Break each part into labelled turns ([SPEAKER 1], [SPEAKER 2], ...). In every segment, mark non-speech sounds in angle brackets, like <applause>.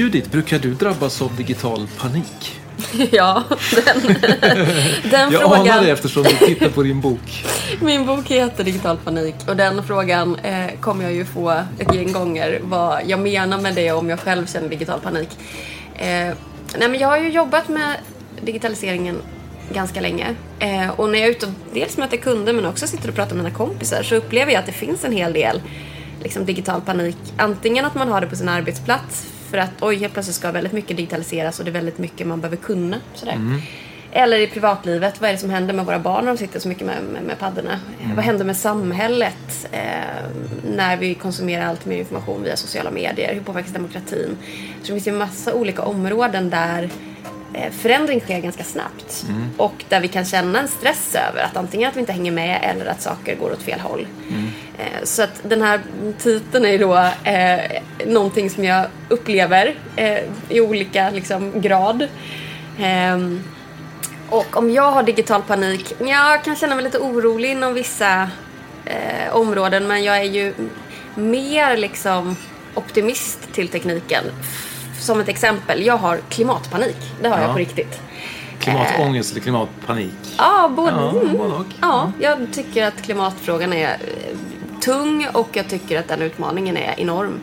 [SPEAKER 1] Judith, brukar du drabbas av digital panik? <laughs>
[SPEAKER 2] Ja, den, <laughs> den
[SPEAKER 1] Jag
[SPEAKER 2] frågan.
[SPEAKER 1] anar det eftersom du tittar på din bok. <laughs>
[SPEAKER 2] Min bok heter Digital panik och den frågan eh, kommer jag ju få ett gäng gånger vad jag menar med det om jag själv känner digital panik. Eh, nej men jag har ju jobbat med digitaliseringen ganska länge eh, och när jag är ute och dels möter kunder men också sitter och pratar med mina kompisar så upplever jag att det finns en hel del liksom, digital panik. Antingen att man har det på sin arbetsplats för att oj, helt plötsligt ska väldigt mycket digitaliseras och det är väldigt mycket man behöver kunna. Sådär. Eller i privatlivet, vad är det som händer med våra barn när de sitter så mycket med, med, med paddorna? Eh, Vad händer med samhället eh, när vi konsumerar allt mer information via sociala medier? Hur påverkas demokratin? Så det finns ju massa olika områden där förändring sker ganska snabbt. Och där vi kan känna en stress över att antingen att vi inte hänger med eller att saker går åt fel håll. Eh, Så att den här titeln är då eh, någonting som jag upplever eh, i olika liksom, grad. Ehm, och om jag har digital panik, jag kan känna mig lite orolig inom vissa eh, områden men jag är ju mer liksom optimist till tekniken. Som ett exempel, jag har klimatpanik. Det har
[SPEAKER 1] Ja.
[SPEAKER 2] jag på riktigt.
[SPEAKER 1] Klimatångest eller klimatpanik?
[SPEAKER 2] Ja, både,
[SPEAKER 1] Ja,
[SPEAKER 2] mm.
[SPEAKER 1] både och.
[SPEAKER 2] ja, jag tycker att klimatfrågan är eh, tung och jag tycker att den utmaningen är enorm.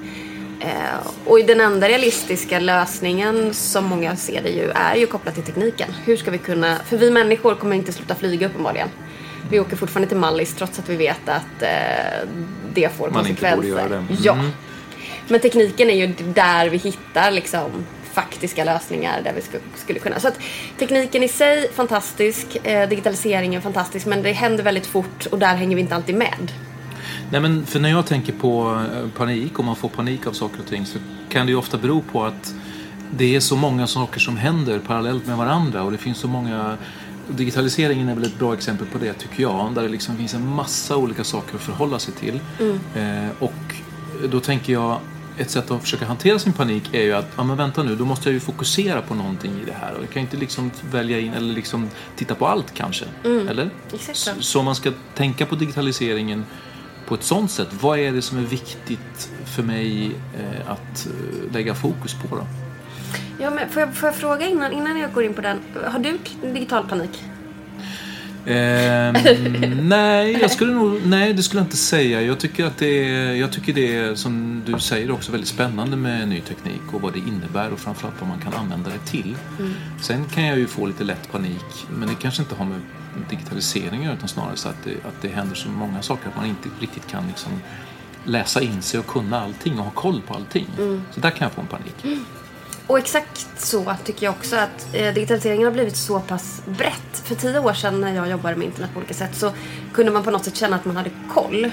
[SPEAKER 2] Eh, och den enda realistiska lösningen som många ser det ju är ju kopplat till tekniken. Hur ska vi kunna, för vi människor kommer inte sluta flyga uppenbarligen. Vi åker fortfarande till Mallis trots att vi vet att eh, det får
[SPEAKER 1] Man inte
[SPEAKER 2] konsekvenser.
[SPEAKER 1] borde göra det. Mm.
[SPEAKER 2] Ja. Men tekniken är ju där vi hittar liksom faktiska lösningar där vi sku, skulle kunna. Så att tekniken i sig fantastisk, eh, digitaliseringen fantastisk men det händer väldigt fort och där hänger vi inte alltid med.
[SPEAKER 1] Nej, men för när jag tänker på eh, panik, om man får panik av saker och ting, så kan det ju ofta bero på att det är så många saker som händer parallellt med varandra och det finns så många Digitaliseringen är väl ett bra exempel på det tycker jag, där det liksom finns en massa olika saker att förhålla sig till. Eh, och då tänker jag, ett sätt att försöka hantera sin panik är ju att, ja men vänta nu, då måste jag ju fokusera på någonting i det här. Och jag kan inte liksom välja in, eller liksom titta på allt kanske. Eller?
[SPEAKER 2] Exakt
[SPEAKER 1] Så,
[SPEAKER 2] så.
[SPEAKER 1] man ska tänka på digitaliseringen på ett sånt sätt, vad är det som är viktigt för mig eh, att eh, lägga fokus på då?
[SPEAKER 2] Ja, men får, jag, får jag fråga innan, innan jag går in på den, har du digital panik?
[SPEAKER 1] Ehm, <laughs> nej, jag skulle nog, nej, det skulle jag inte säga. Jag tycker att det är, jag tycker det är, som du säger, också väldigt spännande med ny teknik och vad det innebär och framförallt vad man kan använda det till. Sen kan jag ju få lite lätt panik, men det kanske inte har med digitalisering utan snarare så att det, att det händer så många saker att man inte riktigt kan liksom läsa in sig och kunna allting och ha koll på allting. Så där kan jag få en panik. <laughs>
[SPEAKER 2] Och exakt så tycker jag också att eh, digitaliseringen har blivit så pass brett. För tio år sedan när jag jobbade med internet på olika sätt så kunde man på något sätt känna att man hade koll.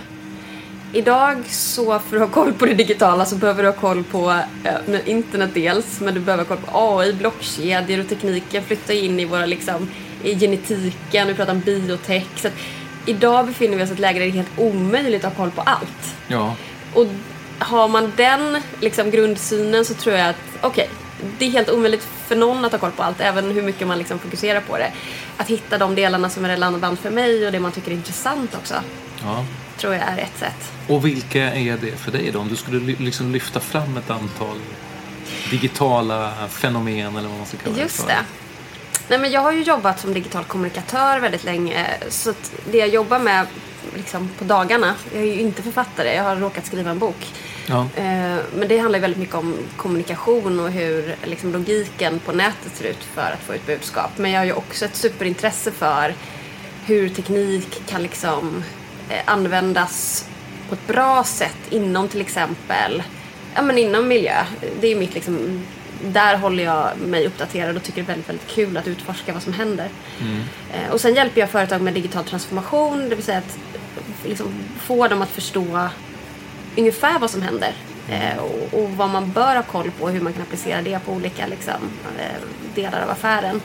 [SPEAKER 2] Idag så för att ha koll på det digitala så behöver du ha koll på eh, internet dels men du behöver ha koll på AI, blockkedjor och tekniken flyttar in i våra liksom i genetiken, vi pratar om biotech. Så att idag befinner vi oss i ett läge där det är helt omöjligt att ha koll på allt.
[SPEAKER 1] Ja.
[SPEAKER 2] Och har man den liksom, grundsynen så tror jag att, okej, det är helt omöjligt för någon att ha koll på allt, även hur mycket man liksom fokuserar på det. Att hitta de delarna som är relevant för mig och det man tycker är intressant också,
[SPEAKER 1] ja.
[SPEAKER 2] tror jag är ett sätt.
[SPEAKER 1] Och vilka är det för dig då? Om du skulle liksom lyfta fram ett antal digitala fenomen eller vad man ska kalla det
[SPEAKER 2] Just det. Nej, men jag har ju jobbat som digital kommunikatör väldigt länge. Så det jag jobbar med liksom, på dagarna, jag är ju inte författare, jag har råkat skriva en bok.
[SPEAKER 1] Ja.
[SPEAKER 2] Eh, Men det handlar väldigt mycket om kommunikation och hur liksom, logiken på nätet ser ut för att få ut budskap. Men jag har ju också ett superintresse för hur teknik kan liksom, eh, användas på ett bra sätt inom till exempel ja, men inom miljö. Det är mitt liksom, där håller jag mig uppdaterad och tycker det är väldigt, väldigt kul att utforska vad som händer. Eh, Och sen hjälper jag företag med digital transformation, det vill säga att liksom, få dem att förstå ungefär vad som händer. Eh, och, och vad man bör ha koll på, hur man kan applicera det på olika liksom, eh, delar av affären.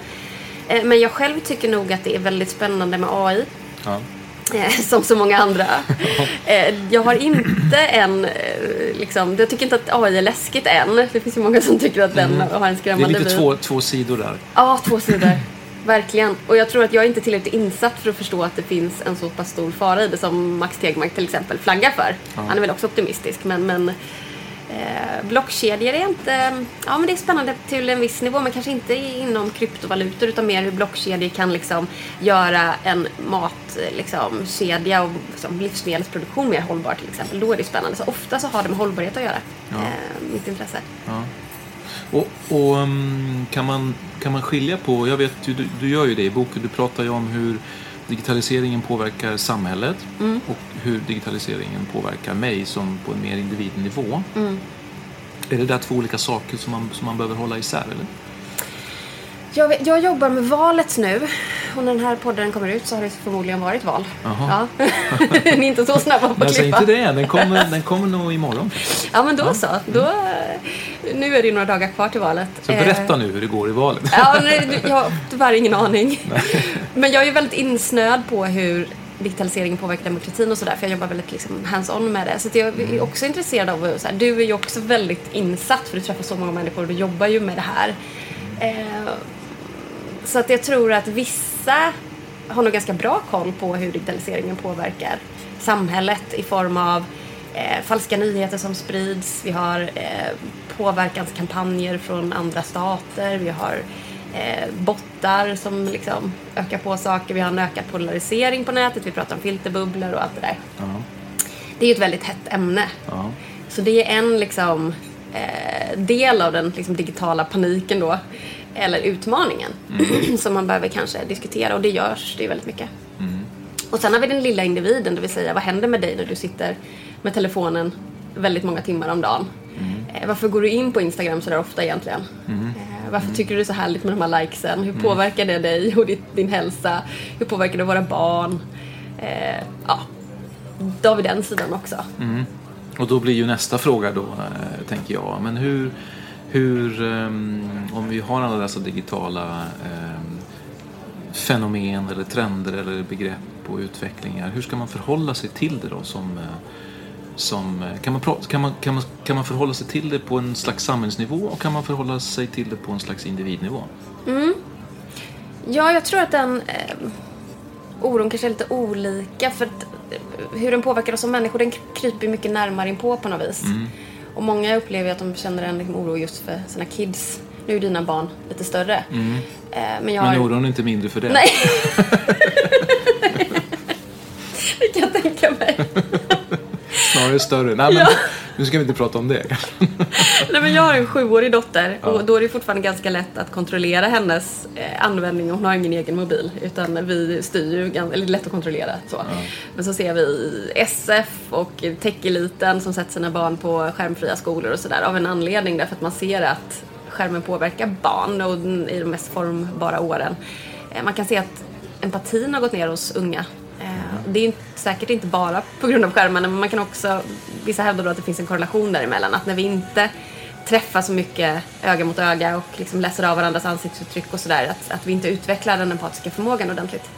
[SPEAKER 2] Eh, men jag själv tycker nog att det är väldigt spännande med AI.
[SPEAKER 1] Ja. <laughs>
[SPEAKER 2] Som så många andra. <laughs> Jag har inte än, eh, liksom, jag tycker inte att AI är läskigt än. Det finns ju många som tycker att den har en
[SPEAKER 1] Mm. Det är
[SPEAKER 2] skrämmande
[SPEAKER 1] lite två, två sidor där.
[SPEAKER 2] Ja, två sidor. <laughs> Verkligen. Och jag tror att jag är inte tillräckligt insatt för att förstå att det finns en så pass stor fara i det som Max Tegmark till exempel flaggar för. Han är väl också optimistisk men, men eh, blockkedjor är inte... Ja men det är spännande till en viss nivå men kanske inte inom kryptovalutor utan mer hur blockkedjor kan liksom göra en matkedja liksom, kedja och liksom, livsmedelsproduktion mer hållbar till exempel. Då är det spännande. Så ofta så har det med hållbarhet att göra. Eh, mitt intresse.
[SPEAKER 1] Ja. Och, och um, kan, man, kan man skilja på, jag vet du, du gör ju det i boken, du pratar ju om hur digitaliseringen påverkar samhället
[SPEAKER 2] Mm.
[SPEAKER 1] och hur digitaliseringen påverkar mig som på en mer individnivå.
[SPEAKER 2] Mm.
[SPEAKER 1] Är det där två olika saker som man, som man behöver hålla isär eller?
[SPEAKER 2] Jag, jag jobbar med valet nu och när den här podden kommer ut så har det förmodligen varit val. Ja. <laughs> Ni är inte så snabba på att
[SPEAKER 1] säg
[SPEAKER 2] klippa.
[SPEAKER 1] inte det, den kommer, den kommer nog imorgon.
[SPEAKER 2] Ja men då så. Då, nu är det ju några dagar kvar till valet.
[SPEAKER 1] Så
[SPEAKER 2] Eh,
[SPEAKER 1] berätta nu hur det går i valet.
[SPEAKER 2] Ja, nej, jag har tyvärr ingen aning. Men jag är ju väldigt insnöad på hur digitaliseringen påverkar demokratin och sådär för jag jobbar väldigt liksom hands-on med det. Så jag
[SPEAKER 1] Mm.
[SPEAKER 2] är också intresserad av, så här, du är ju också väldigt insatt för du träffar så många människor och du jobbar ju med det här. Eh, så att jag tror att vissa har nog ganska bra koll på hur digitaliseringen påverkar samhället i form av eh, falska nyheter som sprids. Vi har eh, påverkanskampanjer från andra stater. Vi har eh, bottar som liksom ökar på saker. Vi har en ökad polarisering på nätet. Vi pratar om filterbubblor och allt det där.
[SPEAKER 1] Ja,
[SPEAKER 2] Det är ju ett väldigt hett ämne.
[SPEAKER 1] ja.
[SPEAKER 2] Så det är en liksom, eh, del av den liksom, digitala paniken då, eller utmaningen, <clears throat> som man behöver kanske diskutera och det görs, det väldigt mycket. Och sen har vi den lilla individen, det vill säga vad händer med dig när du sitter med telefonen väldigt många timmar om dagen? Eh, varför går du in på Instagram så där ofta egentligen? Eh, varför tycker du det är så härligt med de här likesen? Hur påverkar det dig och din hälsa? Hur påverkar det våra barn? Eh, ja, då har vi den sidan också.
[SPEAKER 1] Och då blir ju nästa fråga då, eh, tänker jag. Men hur, hur ehm, om vi har alla dessa digitala ehm, fenomen eller trender eller begrepp och utvecklingar. Hur ska man förhålla sig till det då? Som, eh, som, eh, kan, man, kan, man, kan, man, kan man förhålla sig till det på en slags samhällsnivå och kan man förhålla sig till det på en slags individnivå?
[SPEAKER 2] Ja, jag tror att den eh, oron kanske är lite olika. För att, eh, hur den påverkar oss som människor, den kryper mycket närmare in på på något vis. Och många upplever att de känner en liksom, oro just för sina kids. Nu är dina barn lite större. Eh, men jag
[SPEAKER 1] Men oron är inte mindre för det.
[SPEAKER 2] Nej. <laughs> <laughs> tänka mig. <laughs>
[SPEAKER 1] Snarare större. Nej, men
[SPEAKER 2] Ja.
[SPEAKER 1] nu ska vi inte prata om det. <laughs>
[SPEAKER 2] Nej, men jag har en sjuårig dotter och då är det fortfarande ganska lätt att kontrollera hennes eh, användning. Hon har ingen egen mobil utan vi styr ju, eller lätt att kontrollera. Så. Men så ser vi SF och techeliten som sätter sina barn på skärmfria skolor och sådär av en anledning därför att man ser att skärmen påverkar barn och i de mest formbara åren. Eh, man kan se att empatin har gått ner hos unga. Det är säkert inte bara på grund av skärmarna men man kan också, vissa hävdar då att det finns en korrelation däremellan. Att när vi inte träffar så mycket öga mot öga och liksom läser av varandras ansiktsuttryck och sådär. Att, att vi inte utvecklar den empatiska förmågan ordentligt.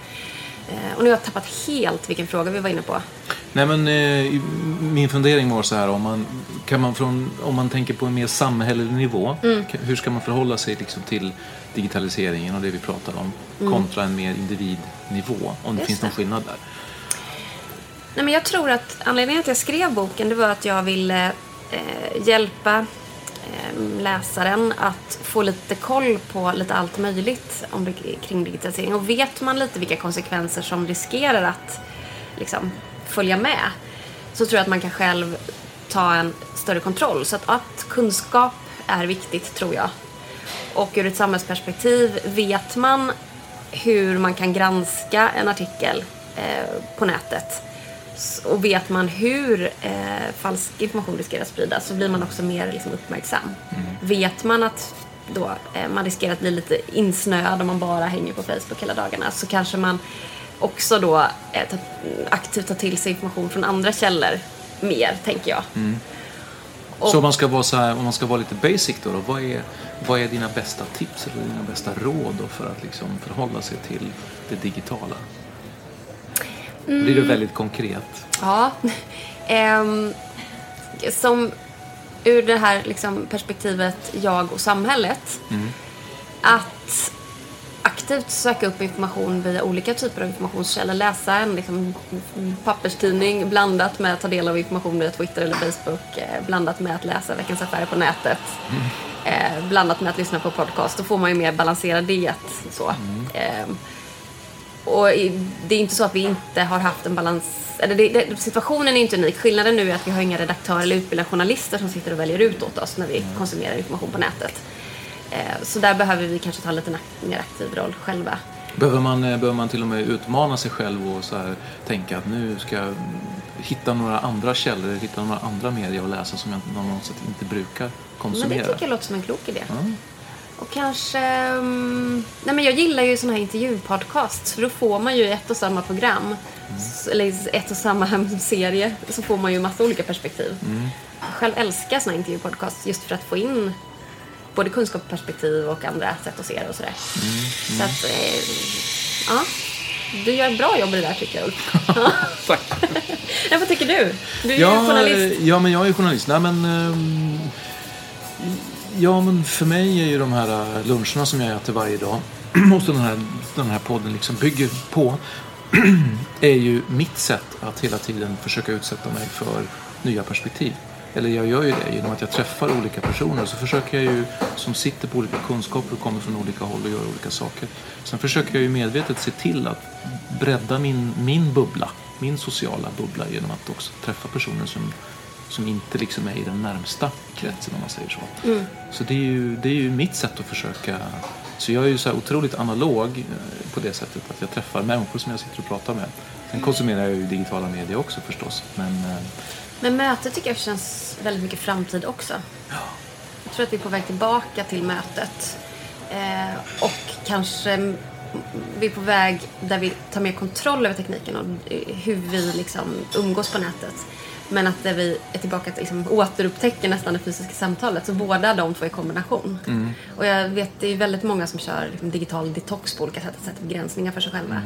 [SPEAKER 2] Eh, och nu har jag tappat helt vilken fråga vi var inne på.
[SPEAKER 1] Nej, men, eh, min fundering var så här, om man, kan man från, om man tänker på en mer samhällelig nivå,
[SPEAKER 2] Mm.
[SPEAKER 1] hur ska man förhålla sig liksom, till digitaliseringen och det vi pratar om kontra en mer individnivå, om det
[SPEAKER 2] Mm. Just
[SPEAKER 1] finns någon skillnad där?
[SPEAKER 2] Nej, men jag tror att anledningen till att jag skrev boken det var att jag ville eh, hjälpa eh, läsaren att få lite koll på lite allt möjligt om kring digitalisering. Och vet man lite vilka konsekvenser som riskerar att liksom, följa med så tror jag att man kan själv ta en större kontroll. Så att, att kunskap är viktigt tror jag. Och ur ett samhällsperspektiv vet man hur man kan granska en artikel eh, på nätet och vet man hur eh, falsk information riskerar att spridas så blir man också mer liksom, uppmärksam. Vet man att då, eh, man riskerar att bli lite insnöad om man bara hänger på Facebook hela dagarna så kanske man också då eh, ta, aktivt tar till sig information från andra källor mer, tänker jag.
[SPEAKER 1] Så om man ska vara, så här, om man ska vara lite basic då, då vad, är, vad är dina bästa tips eller dina bästa råd för att liksom förhålla sig till det digitala?
[SPEAKER 2] Mm.
[SPEAKER 1] Blir det väldigt konkret?
[SPEAKER 2] Ja. <laughs> Ehm, som ur det här liksom, perspektivet jag och samhället. Att aktivt söka upp information via olika typer av informationskällor. Läsa en liksom, papperstidning blandat med att ta del av information via Twitter eller Facebook. Eh, blandat med att läsa Veckans Affärer på nätet. Eh, blandat med att lyssna på podcast. Då får man ju mer balanserad diet. Så. Ehm, och det är inte så att vi inte har haft en balans... Eller det, det, situationen är inte unik. Skillnaden nu är att vi har inga redaktörer eller utbildade journalister som sitter och väljer ut åt oss när vi konsumerar information på nätet. Eh, så där behöver vi kanske ta en lite mer aktiv roll själva.
[SPEAKER 1] Behöver man, eh, behöver man till och med utmana sig själv och så här, tänka att nu ska jag mm, hitta några andra källor, hitta några andra medier att läsa som jag något sätt inte brukar
[SPEAKER 2] Men
[SPEAKER 1] konsumera?
[SPEAKER 2] det tycker jag låter som en klok idé.
[SPEAKER 1] Ja.
[SPEAKER 2] Och kanske... mm, nej men jag gillar ju såna här intervjupodcasts för då får man ju ett och samma program, s- eller ett och samma <laughs> serie, så får man ju massa olika perspektiv. Jag själv älskar såna här intervjupodcasts just för att få in både kunskapsperspektiv och andra sätt att se det och sådär. Så att, eh, ja. Du gör ett bra jobb i det där tycker jag Ulf. <laughs>
[SPEAKER 1] Tack. <laughs>
[SPEAKER 2] ja, vad tycker du? Du är ju
[SPEAKER 1] Ja,
[SPEAKER 2] journalist.
[SPEAKER 1] eh, ja, men jag är journalist. Nej, men, ehm, ja, men för mig är ju de här äh, luncherna som jag äter varje dag <clears throat> och som den här, den här podden liksom bygger på <clears throat> är ju mitt sätt att hela tiden försöka utsätta mig för nya perspektiv. Eller jag gör ju det genom att jag träffar olika personer så försöker jag ju som sitter på olika kunskaper och kommer från olika håll och gör olika saker. Sen försöker jag ju medvetet se till att bredda min, min bubbla, min sociala bubbla genom att också träffa personer som, som inte liksom är i den närmsta kretsen om man säger så. Så det är, ju, det är ju mitt sätt att försöka så jag är ju så här otroligt analog eh, på det sättet att jag träffar människor som jag sitter och pratar med. Sen konsumerar jag ju digitala medier också förstås. Men eh,
[SPEAKER 2] Men mötet tycker jag känns väldigt mycket framtid också. Jag tror att vi är på väg tillbaka till mötet. Eh, och kanske mm, vi är på väg där vi tar mer kontroll över tekniken och eh, hur vi liksom umgås på nätet. Men att där vi är tillbaka till liksom, återupptäcker nästan det fysiska samtalet. Så båda de två i kombination. Och jag vet, det är väldigt många som kör liksom, digital detox på olika sätt. Att sätta begränsningar för sig själva.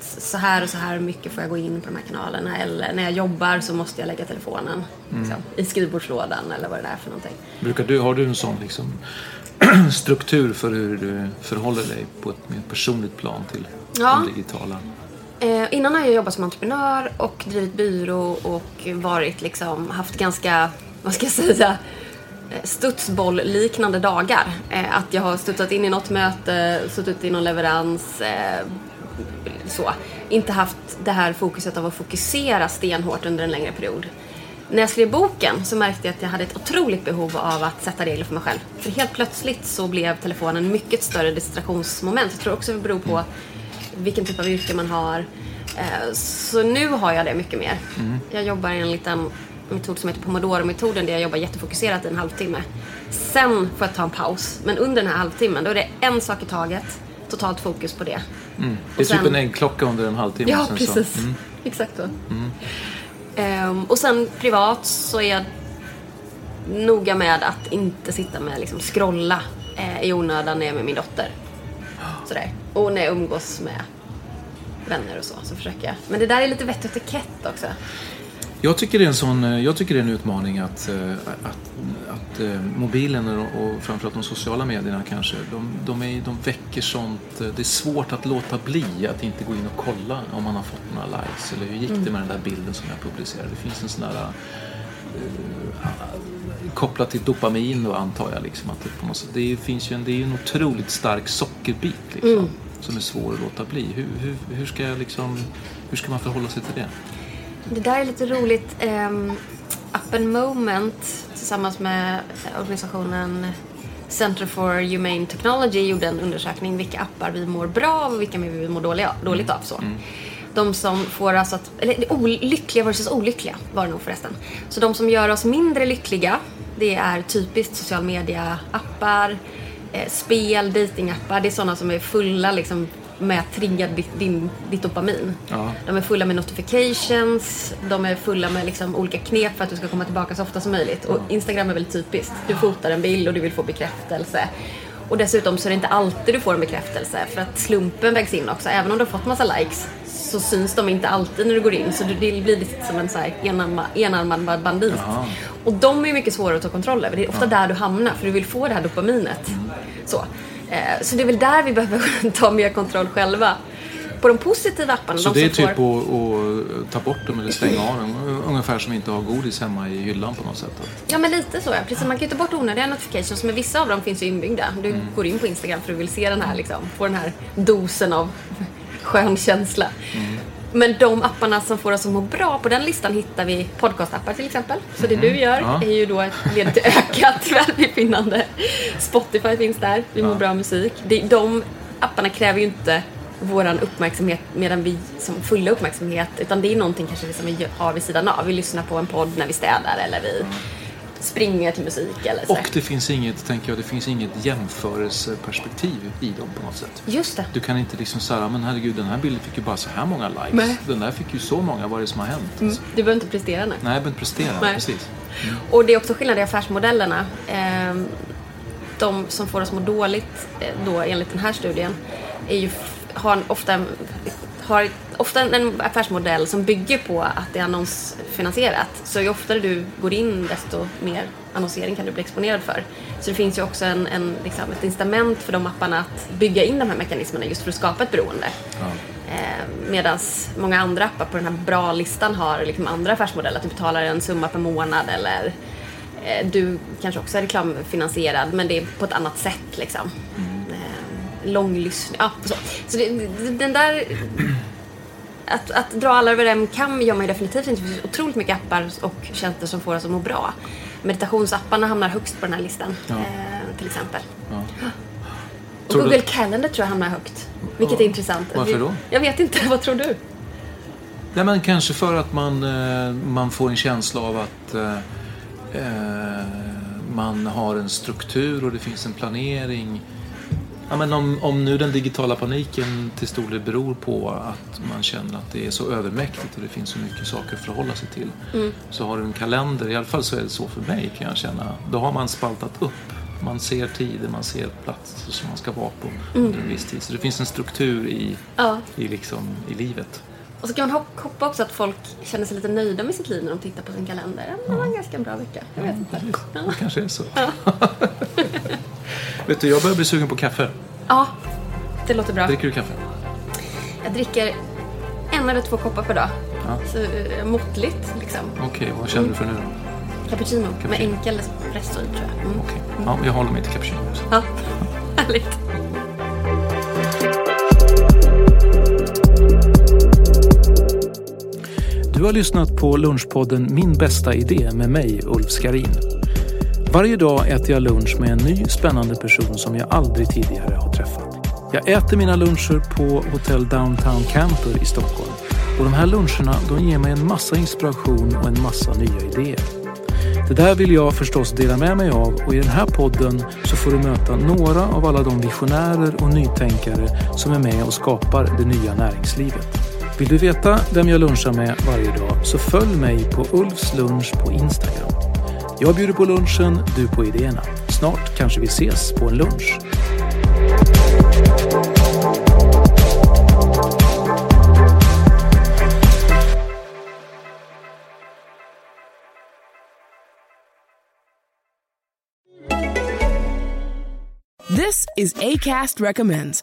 [SPEAKER 2] S- Så här och så här mycket får jag gå in på de här kanalerna. Eller när jag jobbar så måste jag lägga telefonen liksom, i skrivbordslådan eller vad det är för någonting.
[SPEAKER 1] brukar du, har du en sån liksom <clears throat> struktur för hur du förhåller dig på ett mer personligt plan till
[SPEAKER 2] Ja.
[SPEAKER 1] det digitala?
[SPEAKER 2] Eh, innan har jag jobbat som entreprenör och drivit byrå och varit liksom, haft ganska, vad ska jag säga, eh, studsboll-liknande dagar. Eh, att jag har studsat in i något möte, suttit i någon leverans, eh, så. Inte haft det här fokuset av att fokusera stenhårt under en längre period. När jag skrev boken så märkte jag att jag hade ett otroligt behov av att sätta regler för mig själv. För helt plötsligt så blev telefonen mycket större distraktionsmoment. Jag tror också det beror på vilken typ av yrke man har. Eh, Så nu har jag det mycket mer. Jag jobbar i en liten metod som heter Pomodoro-metoden där jag jobbar jättefokuserat i en halvtimme. Sen får jag ta en paus. Men under den här halvtimmen då är det en sak i taget. Totalt fokus på det.
[SPEAKER 1] Det är typ
[SPEAKER 2] sen-
[SPEAKER 1] en äggklocka under en halvtimme.
[SPEAKER 2] Ja, precis.
[SPEAKER 1] Mm. <laughs>
[SPEAKER 2] Exakt så. Ehm, och sen privat så är jag noga med att inte sitta med liksom scrolla eh, i onödan när jag är med min dotter. <gasps> Sådär. Och när jag umgås med vänner och så, så försöker jag. Men det där är lite vett och etikett också.
[SPEAKER 1] Jag tycker det är en, sån, eh, jag tycker det är en utmaning att, eh, att, att eh, mobilen och, framförallt de sociala medierna kanske, de, de, är, de väcker sånt. Det är svårt att låta bli att inte gå in och kolla om man har fått några likes. Eller hur gick det med den där bilden som jag publicerade? Det finns en sån där kopplat till dopamin då antar jag. Liksom, att det, på något sätt, det finns ju en, det är en otroligt stark sockerbit liksom, mm. som är svår att låta bli. Hur, hur, hur, ska jag liksom, hur ska man förhålla sig till det?
[SPEAKER 2] Det där är lite roligt. Um, Up and Moment tillsammans med organisationen Center for Humane Technology gjorde en undersökning vilka appar vi mår bra av och vilka vi mår dåliga, dåligt av. Så. Mm. De som får oss att, eller lyckliga versus olyckliga var det nog förresten. Så de som gör oss mindre lyckliga, det är typiskt social media-appar, eh, spel, datingappar. Det är sådana som är fulla liksom, med att trigga ditt, din, ditt dopamin. Ja. De är fulla med notifications, de är fulla med liksom olika knep för att du ska komma tillbaka så ofta som möjligt. Och Instagram är väldigt typiskt. Du fotar en bild och du vill få bekräftelse. Och dessutom så är det inte alltid du får en bekräftelse för att slumpen vägs in också. Även om du har fått massa likes så syns de inte alltid när du går in. Så det blir lite som en så här enarmad bandit. Aha. Och de är mycket svårare att ta kontroll över. Det är ofta ja. där du hamnar för du vill få det här dopaminet. Mm. Så. Eh, så det är väl där vi behöver <laughs> ta mer kontroll själva. På de positiva apparna.
[SPEAKER 1] Så
[SPEAKER 2] de
[SPEAKER 1] det är typ får... att, att, ta bort dem eller stänga av dem? Ungefär som att inte ha godis hemma i hyllan på något sätt?
[SPEAKER 2] Ja, men lite så. Ja. Precis, man kan ju ta bort onödiga notifications, men vissa av dem finns ju inbyggda. Du mm. går in på Instagram för att du vill se den här, liksom, få den här dosen av skön känsla. Mm. Men de apparna som får oss att må bra, på den listan hittar vi podcastappar till exempel. Så det mm. du gör ja. är ju då ett led till ökat <laughs> välbefinnande. Spotify finns där, vi mår ja. bra musik. De apparna kräver ju inte våran uppmärksamhet medan vi som fulla uppmärksamhet utan det är någonting kanske som vi har vid sidan av. Vi lyssnar på en podd när vi städar eller vi springer till musik eller så.
[SPEAKER 1] Och det finns inget, tänker jag, det finns inget jämförelseperspektiv i dem på något sätt.
[SPEAKER 2] Just det.
[SPEAKER 1] Du kan inte liksom säga, men herregud den här bilden fick ju bara så här många likes. Nej. Den där fick ju så många, vad är det som har hänt? Mm.
[SPEAKER 2] Du behöver inte prestera nu.
[SPEAKER 1] Nej, jag behöver inte prestera, Nej. precis.
[SPEAKER 2] Mm. Och det är också skillnad i affärsmodellerna. Ehm, de som får oss må dåligt eh, då enligt den här studien är ju, har ofta har ofta en affärsmodell som bygger på att det är annonsfinansierat. Så ju oftare du går in desto mer annonsering kan du bli exponerad för. Så det finns ju också en, en, liksom, ett incitament för de apparna att bygga in de här mekanismerna just för att skapa ett beroende. Ja. Eh, Medan många andra appar på den här bra-listan har liksom andra affärsmodeller. Att du betalar en summa per månad eller eh, du kanske också är reklamfinansierad men det är på ett annat sätt. Liksom. Mm. Långlyssning, ja, så. så det, den där att, att dra alla över en kam gör man ju definitivt inte. Det finns otroligt mycket appar och tjänster som får oss att må bra. Meditationsapparna hamnar högst på den här listan, ja. eh, till exempel. Ja. Och Google du... Calendar tror jag hamnar högt. Vilket ja. är intressant.
[SPEAKER 1] Varför då?
[SPEAKER 2] Jag vet inte. <laughs> Vad tror du?
[SPEAKER 1] Nej, men kanske för att man, eh, man får en känsla av att eh, eh, man har en struktur och det finns en planering Ja, men om, om nu den digitala paniken till stor del beror på att man känner att det är så övermäktigt och det finns så mycket saker att förhålla sig till. Mm. Så har du en kalender, i alla fall så är det så för mig kan jag känna. Då har man spaltat upp. Man ser tider, man ser platser som man ska vara på mm. under en viss tid. Så det finns en struktur i, ja. i, liksom, i livet.
[SPEAKER 2] Och så kan man hoppa också att folk känner sig lite nöjda med sitt liv när de tittar på sin kalender. Det var en ganska bra vecka. Jag vet inte.
[SPEAKER 1] Ja. Det kanske är så. Ja. <laughs> vet du, jag börjar bli sugen på kaffe.
[SPEAKER 2] Ja, det låter bra.
[SPEAKER 1] Dricker du kaffe?
[SPEAKER 2] Jag dricker en eller två koppar per dag. Ja. Så, äh, måttligt liksom.
[SPEAKER 1] Okej, okay, vad känner du för nu då?
[SPEAKER 2] Cappuccino, cappuccino. med enkel espresso tror jag.
[SPEAKER 1] Mm. Okej, okay. ja, jag håller mig till cappuccino också.
[SPEAKER 2] Ja, <laughs> härligt.
[SPEAKER 1] Du har lyssnat på Lunchpodden Min bästa idé med mig, Ulf Skarin. Varje dag äter jag lunch med en ny spännande person som jag aldrig tidigare har träffat. Jag äter mina luncher på Hotell Downtown Camper i Stockholm. Och de här luncherna de ger mig en massa inspiration och en massa nya idéer. Det där vill jag förstås dela med mig av och i den här podden så får du möta några av alla de visionärer och nytänkare som är med och skapar det nya näringslivet. Vill du veta vem jag lunchar med varje dag så följ mig på Ulfs lunch på Instagram. Jag bjuder på lunchen, du på idéerna. Snart kanske vi ses på en lunch.
[SPEAKER 3] This is ACAST Recommends.